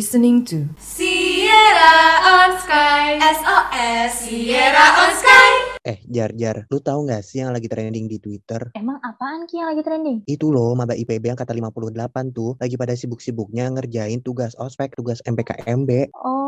listening to Sierra on Sky SOS Sierra on Sky Eh, Jar, Jar, lu tahu nggak sih yang lagi trending di Twitter? Emang apaan Ki yang lagi trending? Itu loh, maba IPB yang kata 58 tuh, lagi pada sibuk-sibuknya ngerjain tugas ospek, tugas MPKMB. Oh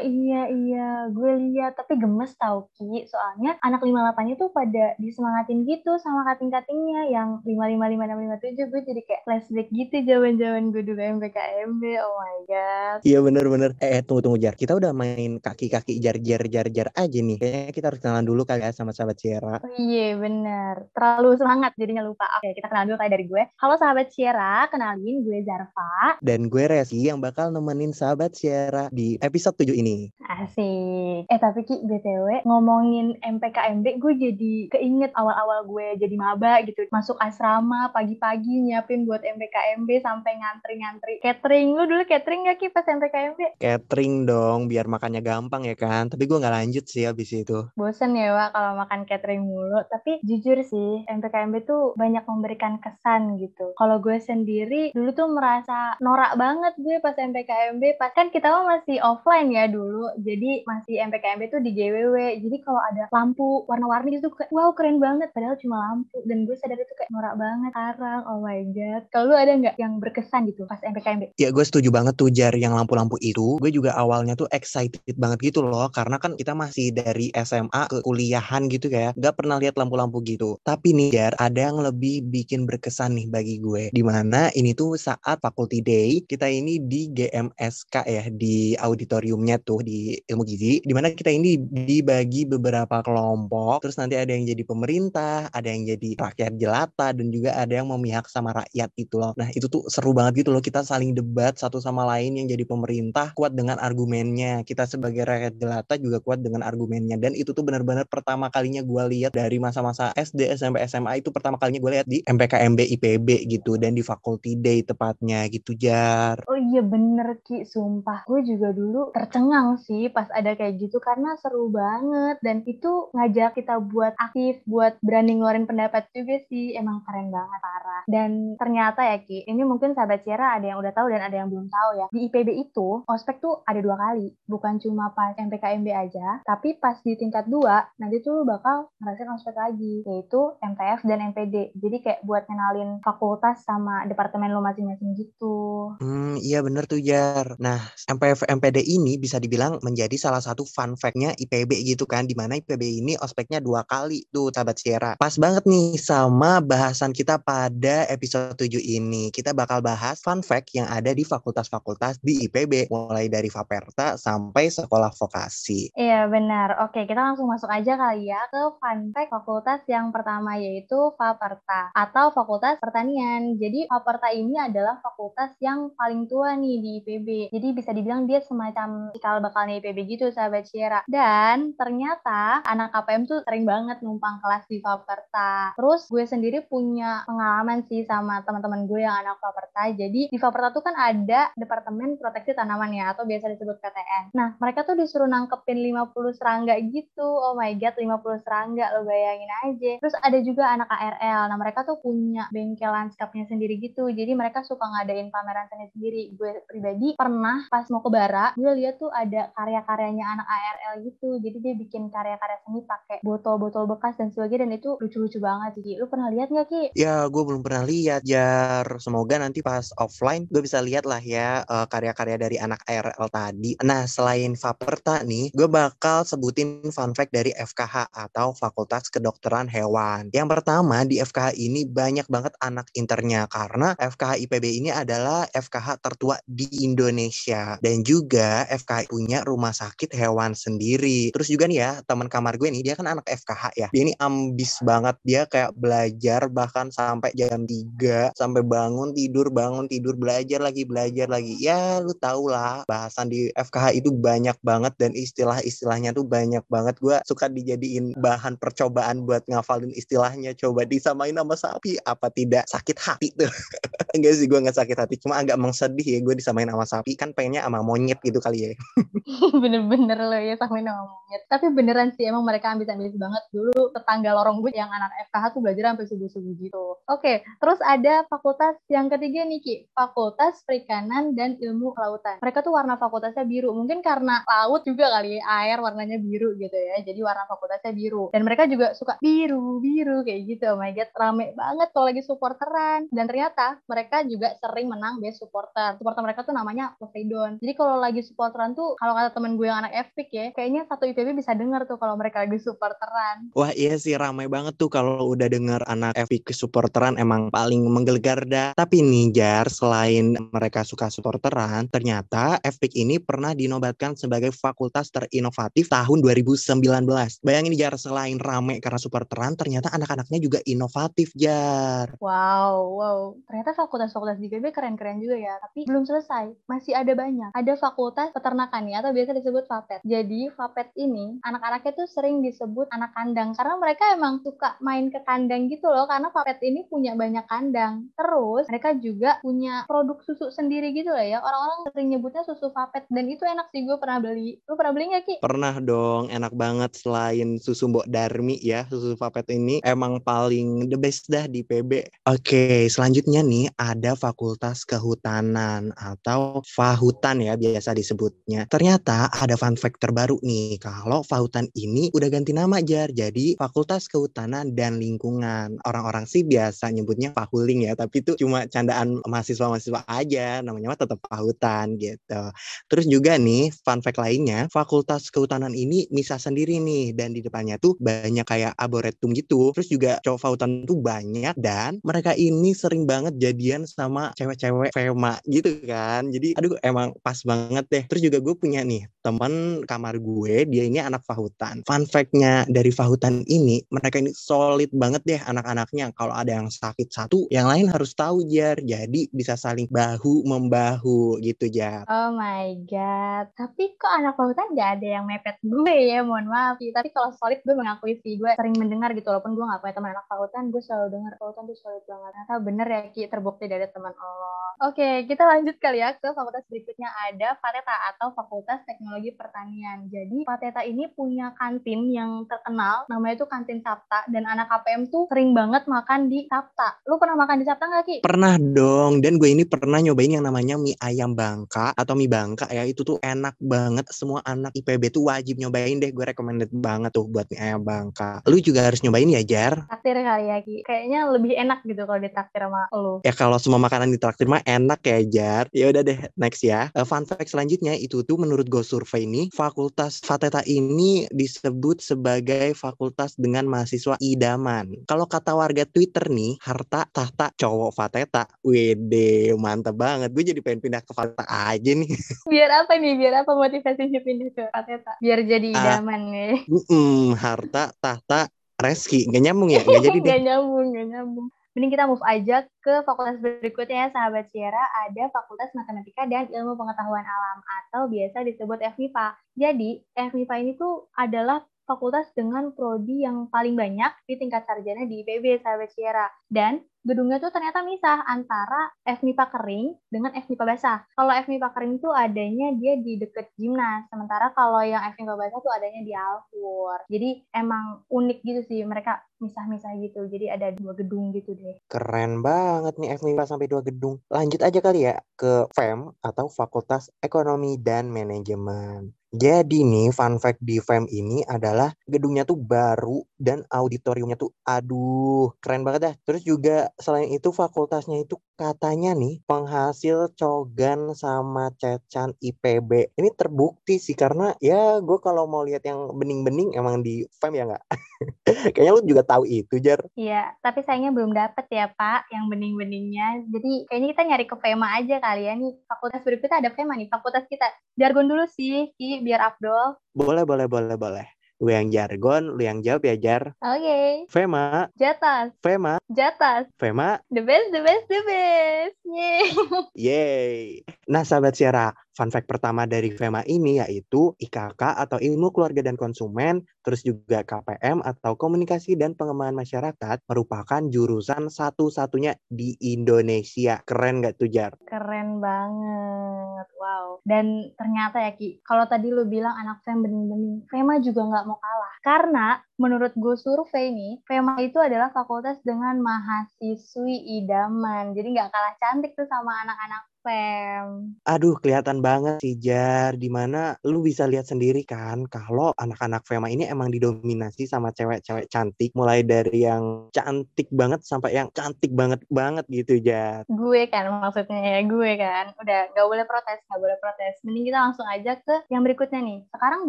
iya iya, gue lihat tapi gemes tau Ki. Soalnya anak 58 itu pada disemangatin gitu sama kating-katingnya yang 555657 gue jadi kayak flashback gitu zaman-zaman gue dulu MPKMB. Oh my god. Iya bener-bener. Eh, eh, tunggu, tunggu, Jar. Kita udah main kaki-kaki jar, jar, jar, jar aja nih. Kayaknya kita harus kenalan dulu kali ya sama sahabat Sierra. Oh iya bener, terlalu semangat jadinya lupa. Oke kita kenal dulu kayak dari gue. Halo sahabat Sierra, kenalin gue Zarva. Dan gue Resi yang bakal nemenin sahabat Sierra di episode 7 ini. Asik. Eh tapi Ki, BTW ngomongin MPKMB gue jadi keinget awal-awal gue jadi maba gitu. Masuk asrama pagi-pagi nyiapin buat MPKMB sampai ngantri-ngantri. Catering, lu dulu catering gak Ki pas MPKMB? Catering dong, biar makannya gampang ya kan. Tapi gue nggak lanjut sih abis itu. Bosen ya Wak kalau makan catering mulu. Tapi jujur sih, MPKMB tuh banyak memberikan kesan gitu. Kalau gue sendiri dulu tuh merasa norak banget gue pas MPKMB. Pas kan kita masih offline ya dulu. Jadi masih MPKMB tuh di GWW. Jadi kalau ada lampu warna-warni itu kayak wow keren banget. Padahal cuma lampu. Dan gue sadar itu kayak norak banget. Sekarang, oh my god. Kalau lu ada nggak yang berkesan gitu pas MPKMB? Ya gue setuju banget tuh Jar yang lampu-lampu itu. Gue juga awalnya tuh excited banget gitu loh. Karena kan kita masih dari SMA ke kuliahan gitu kayak. Gak pernah lihat lampu-lampu gitu. Tapi nih Jar ada yang lebih bikin berkesan nih bagi gue. Di mana ini tuh saat faculty day. Kita ini di GMSK ya. Di auditoriumnya tuh di ilmu gizi. Di mana kita ini dibagi beberapa kelompok. Terus nanti ada yang jadi pemerintah. Ada yang jadi rakyat jelata. Dan juga ada yang memihak sama rakyat gitu loh. Nah itu tuh seru banget gitu loh. Kita saling debat satu sama lain yang jadi pemerintah kuat dengan argumennya. Kita sebagai rakyat jelata juga kuat dengan argumennya. Dan itu tuh benar-benar pertama kalinya gue lihat dari masa-masa SD, SMP, SMA itu pertama kalinya gue lihat di MPKMB IPB gitu. Dan di Faculty Day tepatnya gitu Jar. Oh iya bener Ki, sumpah. Gue juga dulu tercengang sih pas ada kayak gitu karena seru banget. Dan itu ngajak kita buat aktif, buat berani ngeluarin pendapat juga sih. Emang keren banget, parah. Dan ternyata ya Ki, ini mungkin sahabat Sierra ada yang udah tahu dan ada yang belum tahu ya. Di IPB itu, ospek tuh ada dua kali. Bukan cuma pas MPKMB aja, tapi pas di tingkat dua, nanti tuh lu bakal ngerasain ospek lagi, yaitu MTF dan MPD. Jadi kayak buat kenalin fakultas sama departemen lu masing-masing gitu. Iya bener tuh Jar. Nah, MPF MPD ini bisa dibilang menjadi salah satu fun fact-nya IPB gitu kan, di mana IPB ini ospeknya dua kali tuh sahabat Sierra. Pas banget nih sama bahasan kita pada episode 7 ini. Kita bakal bahas fun fact yang ada di fakultas-fakultas di IPB, mulai dari Faperta sampai sekolah vokasi. Iya benar. Oke, kita langsung masuk aja kali ya ke fun fact fakultas yang pertama yaitu Faperta atau Fakultas Pertanian. Jadi Faperta ini adalah fakultas yang paling tua nih di IPB. Jadi bisa dibilang dia semacam cikal bakalnya IPB gitu sahabat Sierra. Dan ternyata anak KPM tuh sering banget numpang kelas di Faperta. Terus gue sendiri punya pengalaman sih sama teman-teman gue yang anak Faperta. Jadi di Faperta tuh kan ada Departemen Proteksi Tanaman ya atau biasa disebut PTN. Nah, mereka tuh disuruh nangkepin 50 serangga gitu. Oh my god, 50 serangga lo bayangin aja. Terus ada juga anak ARL. Nah, mereka tuh punya bengkel lanskapnya sendiri gitu. Jadi mereka suka ngadain pameran seni sendiri. Gue pribadi pernah pas mau ke Bara, gue lihat tuh ada karya-karyanya anak ARL gitu. Jadi dia bikin karya-karya seni pakai botol-botol bekas dan sebagainya dan itu lucu-lucu banget Ki. Lu pernah lihat nggak Ki? Ya, gue belum pernah lihat, Jar. Semoga nanti pas offline gue bisa lihat lah ya eh, karya-karya dari anak ARL tadi. Nah, selain Faperta nih, gue bakal sebutin fun fact dari FKH atau Fakultas Kedokteran Hewan. Yang pertama, di FKH ini banyak banget anak internya karena FKH IPB ini adalah FKH tertua di Indonesia dan juga FKH punya rumah sakit hewan sendiri. Terus juga nih ya, teman kamar gue nih, dia kan anak FKH ya. Dia ini ambis banget, dia kayak belajar bahkan sampai jam 3 sampai bangun tidur bangun tidur belajar lagi belajar lagi. Ya lu tau lah bahasan di FKH itu banyak banget dan istilah-istilahnya tuh banyak banget. Gue suka dijadiin bahan percobaan buat ngafalin istilahnya. Coba disamain sama sapi apa tidak sakit hati tuh. Enggak sih gue nggak sakit hati, cuma agak mengsedih ya gue disamain sama sapi kan pengennya sama monyet gitu kali ya. Bener-bener loh ya sama nama monyet. Tapi beneran sih emang mereka ambis-ambis banget dulu tetangga lorong gue yang anak FKH tuh belajar sampai subuh-subuh gitu. Oke, terus ada fakultas yang ketiga nih Ki, Fakultas Perikanan dan Ilmu Kelautan. Mereka tuh warna fakultasnya biru. Mungkin karena laut juga kali ya, air warnanya biru gitu ya. Jadi warna fakultasnya biru. Dan mereka juga suka biru-biru kayak gitu. Oh my god, rame banget kalau lagi supporteran. Dan ternyata mereka juga sering menang best supporter. Supporter mereka tuh namanya Poseidon. Jadi kalau lagi supporteran tuh kalau kata temen gue yang anak FPIK ya, kayaknya satu IPB bisa denger tuh kalau mereka lagi supporteran. Wah iya sih ramai banget tuh kalau udah denger anak FPIK supporteran emang paling menggelegar dah. Tapi nih Jar, selain mereka suka supporteran, ternyata FPIK ini pernah dinobatkan sebagai fakultas terinovatif tahun 2019. Bayangin Jar, selain rame karena supporteran, ternyata anak-anaknya juga inovatif Jar. Wow, wow. Ternyata fakultas-fakultas di IPB keren-keren juga ya. Tapi belum selesai, masih ada banyak. Ada fakultas peternakan ya, atau biasa disebut FAPET. Jadi FAPET ini, anak-anaknya tuh sering disebut anak kandang. Karena mereka emang suka main ke kandang gitu loh, karena FAPET ini punya banyak kandang. Terus, mereka juga punya produk susu sendiri gitu lah ya. Orang-orang sering nyebutnya susu FAPET. Dan itu enak sih, gue pernah beli. Lu pernah beli nggak, Ki? Pernah dong, enak banget selain susu Mbok Darmi ya, susu Fapet ini emang paling the best dah di PB. Oke, selanjutnya nih ada Fakultas Kehutanan atau Fahutan ya biasa disebutnya. Ternyata ada fun fact terbaru nih, kalau Fahutan ini udah ganti nama Jar, jadi Fakultas Kehutanan dan Lingkungan. Orang-orang sih biasa nyebutnya Fahuling ya, tapi itu cuma candaan mahasiswa-mahasiswa aja, namanya mah tetap Fahutan gitu. Terus juga nih, fun fact lainnya, Fakultas Kehutanan ini misah sendiri nih dan di depannya tuh banyak kayak arboretum gitu. Terus juga cowok Fahutan tuh banyak dan mereka ini sering banget jadian sama cewek-cewek FEMA gitu kan. Jadi aduh emang pas banget deh. Terus juga gue punya nih temen kamar gue, dia ini anak Fahutan. Fun fact-nya dari Fahutan ini, mereka ini solid banget deh anak-anaknya. Kalau ada yang sakit satu, yang lain harus tahu Jar. Jadi bisa saling bahu membahu gitu Jar. Oh my god. Tapi kok anak Fahutan gak ada yang mepet gue ya, mohon maaf. Tapi kalau solid gue mengakui sih, gue sering mendengar gitu, walaupun gue gak punya teman anak Fahutan, gue selalu dengar Fahutan tuh solid banget. Ternyata bener ya Ki, terbukti dari teman Allah. Oke, kita lanjut kali ya ke fakultas berikutnya ada Fateta atau Fakultas Teknologi Pertanian. Jadi Fateta ini punya kantin yang terkenal, namanya itu kantin Sapta, dan anak KPM tuh sering banget makan di Sapta. Lu pernah makan di Sapta nggak Ki? Pernah dong, dan gue ini pernah nyobain yang namanya mie ayam bangka atau mie bangka ya, itu tuh enak banget. Semua anak IPB tuh wajib nyobain deh, gue recommended banget tuh buat mie ayam bangka. Lu juga harus nyobain ya, Jar? Takdir kali ya Ki. Kayaknya lebih enak gitu kalau ditakdir sama lu. Ya kalau semua makanan ditraktir mah enak ya, Jar. Ya udah deh, next ya. Eh, fun fact selanjutnya itu tuh menurut Go Survey ini, Fakultas Fateta ini disebut sebagai fakultas dengan mahasiswa idaman. Kalau kata warga Twitter nih, harta tahta cowok Fateta. Wede, mantep banget. Gue jadi pengen pindah ke Fateta aja nih. Biar apa nih? Biar apa motivasinya pindah ke Fateta? Biar jadi Ah. idaman nih. Mm, harta tahta Reski. Gak nyambung ya? Gak jadi deh. Gak nyambung, gak nyambung. Mending kita move aja ke fakultas berikutnya ya sahabat Sierra. Ada Fakultas Matematika dan Ilmu Pengetahuan Alam atau biasa disebut FMIPA. Jadi FMIPA ini tuh adalah fakultas dengan prodi yang paling banyak di tingkat sarjana di IPB sahabat Sierra. Dan gedungnya tuh ternyata misah antara FMIPA kering dengan FMIPA basah. Kalau FMIPA kering tuh adanya dia di deket Jimnas, sementara kalau yang FMIPA basah tuh adanya di Alfur. Jadi emang unik gitu sih, mereka misah-misah gitu. Jadi ada dua gedung gitu deh. Keren banget nih FMIPA sampai dua gedung. Lanjut aja kali ya ke FEM atau Fakultas Ekonomi dan Manajemen. Jadi nih fun fact di FEM ini adalah gedungnya tuh baru dan auditoriumnya tuh aduh keren banget dah. Terus juga selain itu fakultasnya itu katanya nih penghasil cogan sama cecan IPB. Ini terbukti sih karena ya gue kalau mau lihat yang bening-bening emang di FEM ya nggak? Kayaknya lu juga tahu itu Jar. Iya, tapi sayangnya belum dapet ya Pak yang bening-beningnya. Jadi kayaknya kita nyari ke FEMA aja kali ya nih. Fakultas berikutnya ada FEMA nih, fakultas kita. Jargon dulu sih, Ki, biar Abdul. Boleh, boleh, boleh, boleh. Lu yang jargon, lu yang jawab ya Jar. Oke, Fema, Jatas, Fema, Jatas. Fema, The best, the best, the best. Yeay. Yeay. Nah, sahabat Siara, Fun fact pertama dari FEMA ini yaitu IKK atau Ilmu Keluarga dan Konsumen, terus juga KPM atau Komunikasi dan Pengembangan Masyarakat merupakan jurusan satu-satunya di Indonesia. Keren gak tuh Jar? Keren banget, wow. Dan ternyata ya Ki, kalau tadi lu bilang anak FEM bening-bening, FEMA juga nggak mau kalah. Karena menurut gue survei nih, FEMA itu adalah fakultas dengan mahasiswi idaman. Jadi nggak kalah cantik tuh sama anak-anak FEM. Aduh, kelihatan banget sih Jar, di mana lu bisa lihat sendiri kan kalau anak-anak FEMA ini emang didominasi sama cewek-cewek cantik, mulai dari yang cantik banget sampai yang cantik banget banget gitu Jar. Gue kan maksudnya ya, gue kan. Udah, gak boleh protes, gak boleh protes. Mending kita langsung aja ke yang berikutnya nih. Sekarang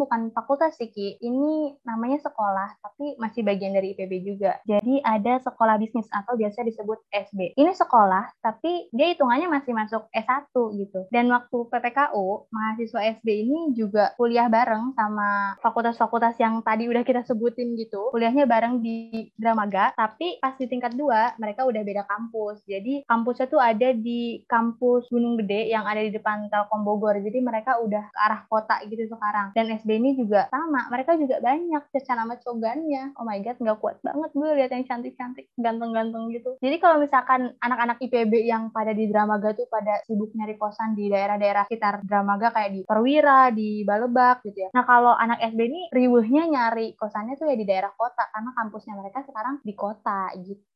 bukan fakultas sih Ki, ini namanya sekolah, tapi masih bagian dari IPB juga. Jadi ada sekolah bisnis atau biasa disebut SB. Ini sekolah, tapi dia hitungannya masih masuk S1 gitu. Dan waktu PPKU, mahasiswa SD ini juga kuliah bareng sama fakultas-fakultas yang tadi udah kita sebutin gitu. Kuliahnya bareng di Dramaga, tapi pas di tingkat 2 mereka udah beda kampus. Jadi kampusnya tuh ada di kampus Gunung Gede yang ada di depan Telkom Bogor. Jadi mereka udah ke arah kota gitu sekarang. Dan SB ini juga sama, mereka juga banyak cecan sama cogannya. Oh my god, nggak kuat banget gue lihat yang cantik-cantik, ganteng-ganteng gitu. Jadi kalau misalkan anak-anak IPB yang pada di Dramaga tuh pada sibuk nyari kosan di daerah-daerah sekitar Dramaga kayak di Perwira, di Balebak gitu ya. Nah kalau anak SD ini riuhnya nyari kosannya tuh ya di daerah kota karena kampusnya mereka sekarang di kota gitu.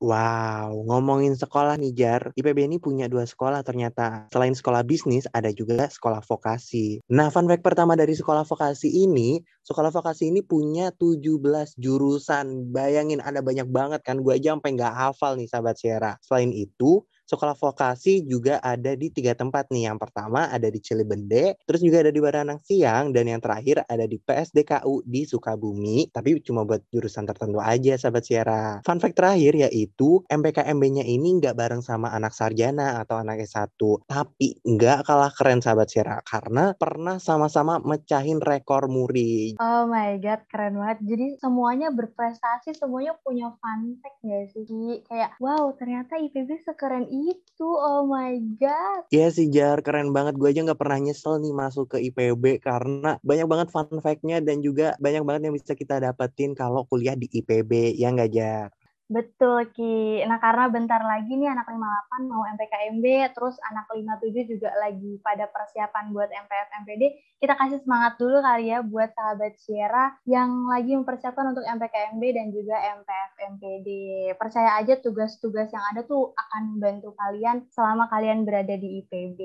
Wow, ngomongin sekolah nih Jar, IPB ini punya dua sekolah ternyata. Selain sekolah bisnis, ada juga sekolah vokasi. Nah, fun fact pertama dari sekolah vokasi ini, sekolah vokasi ini punya 17 jurusan. Bayangin ada banyak banget kan, gue aja sampai nggak hafal nih sahabat Sierra. Selain itu, sekolah vokasi juga ada di tiga tempat nih. Yang pertama ada di Cilebende, terus juga ada di Baranang Siang, dan yang terakhir ada di PSDKU di Sukabumi. Tapi cuma buat jurusan tertentu aja, sahabat Sierra. Fun fact terakhir yaitu MPKMB-nya ini nggak bareng sama anak sarjana atau anak S1, tapi nggak kalah keren, sahabat Sierra, karena pernah sama-sama mecahin rekor muri. Oh my god, keren banget. Jadi semuanya berprestasi, semuanya punya fun fact nggak sih? Kayak, wow ternyata IPB sekeren itu oh my god. Iya sih Jar keren banget. Gue aja nggak pernah nyesel nih masuk ke IPB karena banyak banget fun fact-nya dan juga banyak banget yang bisa kita dapetin kalau kuliah di IPB ya nggak Jar Betul Ki. Nah karena bentar lagi nih anak 58 mau MPKMB, terus anak 57 juga lagi pada persiapan buat MPF MPD. Kita kasih semangat dulu kali ya buat sahabat Sierra yang lagi mempersiapkan untuk MPKMB dan juga MPF MPD. Percaya aja tugas-tugas yang ada tuh akan membantu kalian selama kalian berada di IPB.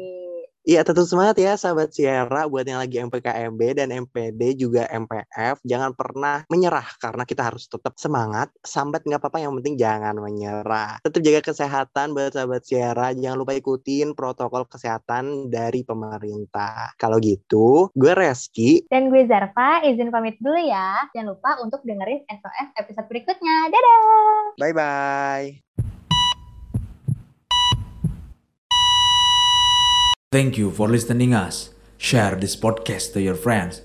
Iya tetap semangat ya sahabat Sierra buat yang lagi MPKMB dan MPD juga MPF. Jangan pernah menyerah karena kita harus tetap semangat. Sambat nggak apa-apa yang penting jangan menyerah. Tetap jaga kesehatan buat sahabat Sierra. Jangan lupa ikutin protokol kesehatan dari pemerintah. Kalau gitu, gue Reski. Dan gue Zarfa, izin pamit dulu ya. Jangan lupa untuk dengerin SOS episode berikutnya. Dadah! Bye-bye. Thank you for listening us. Share this podcast to your friends.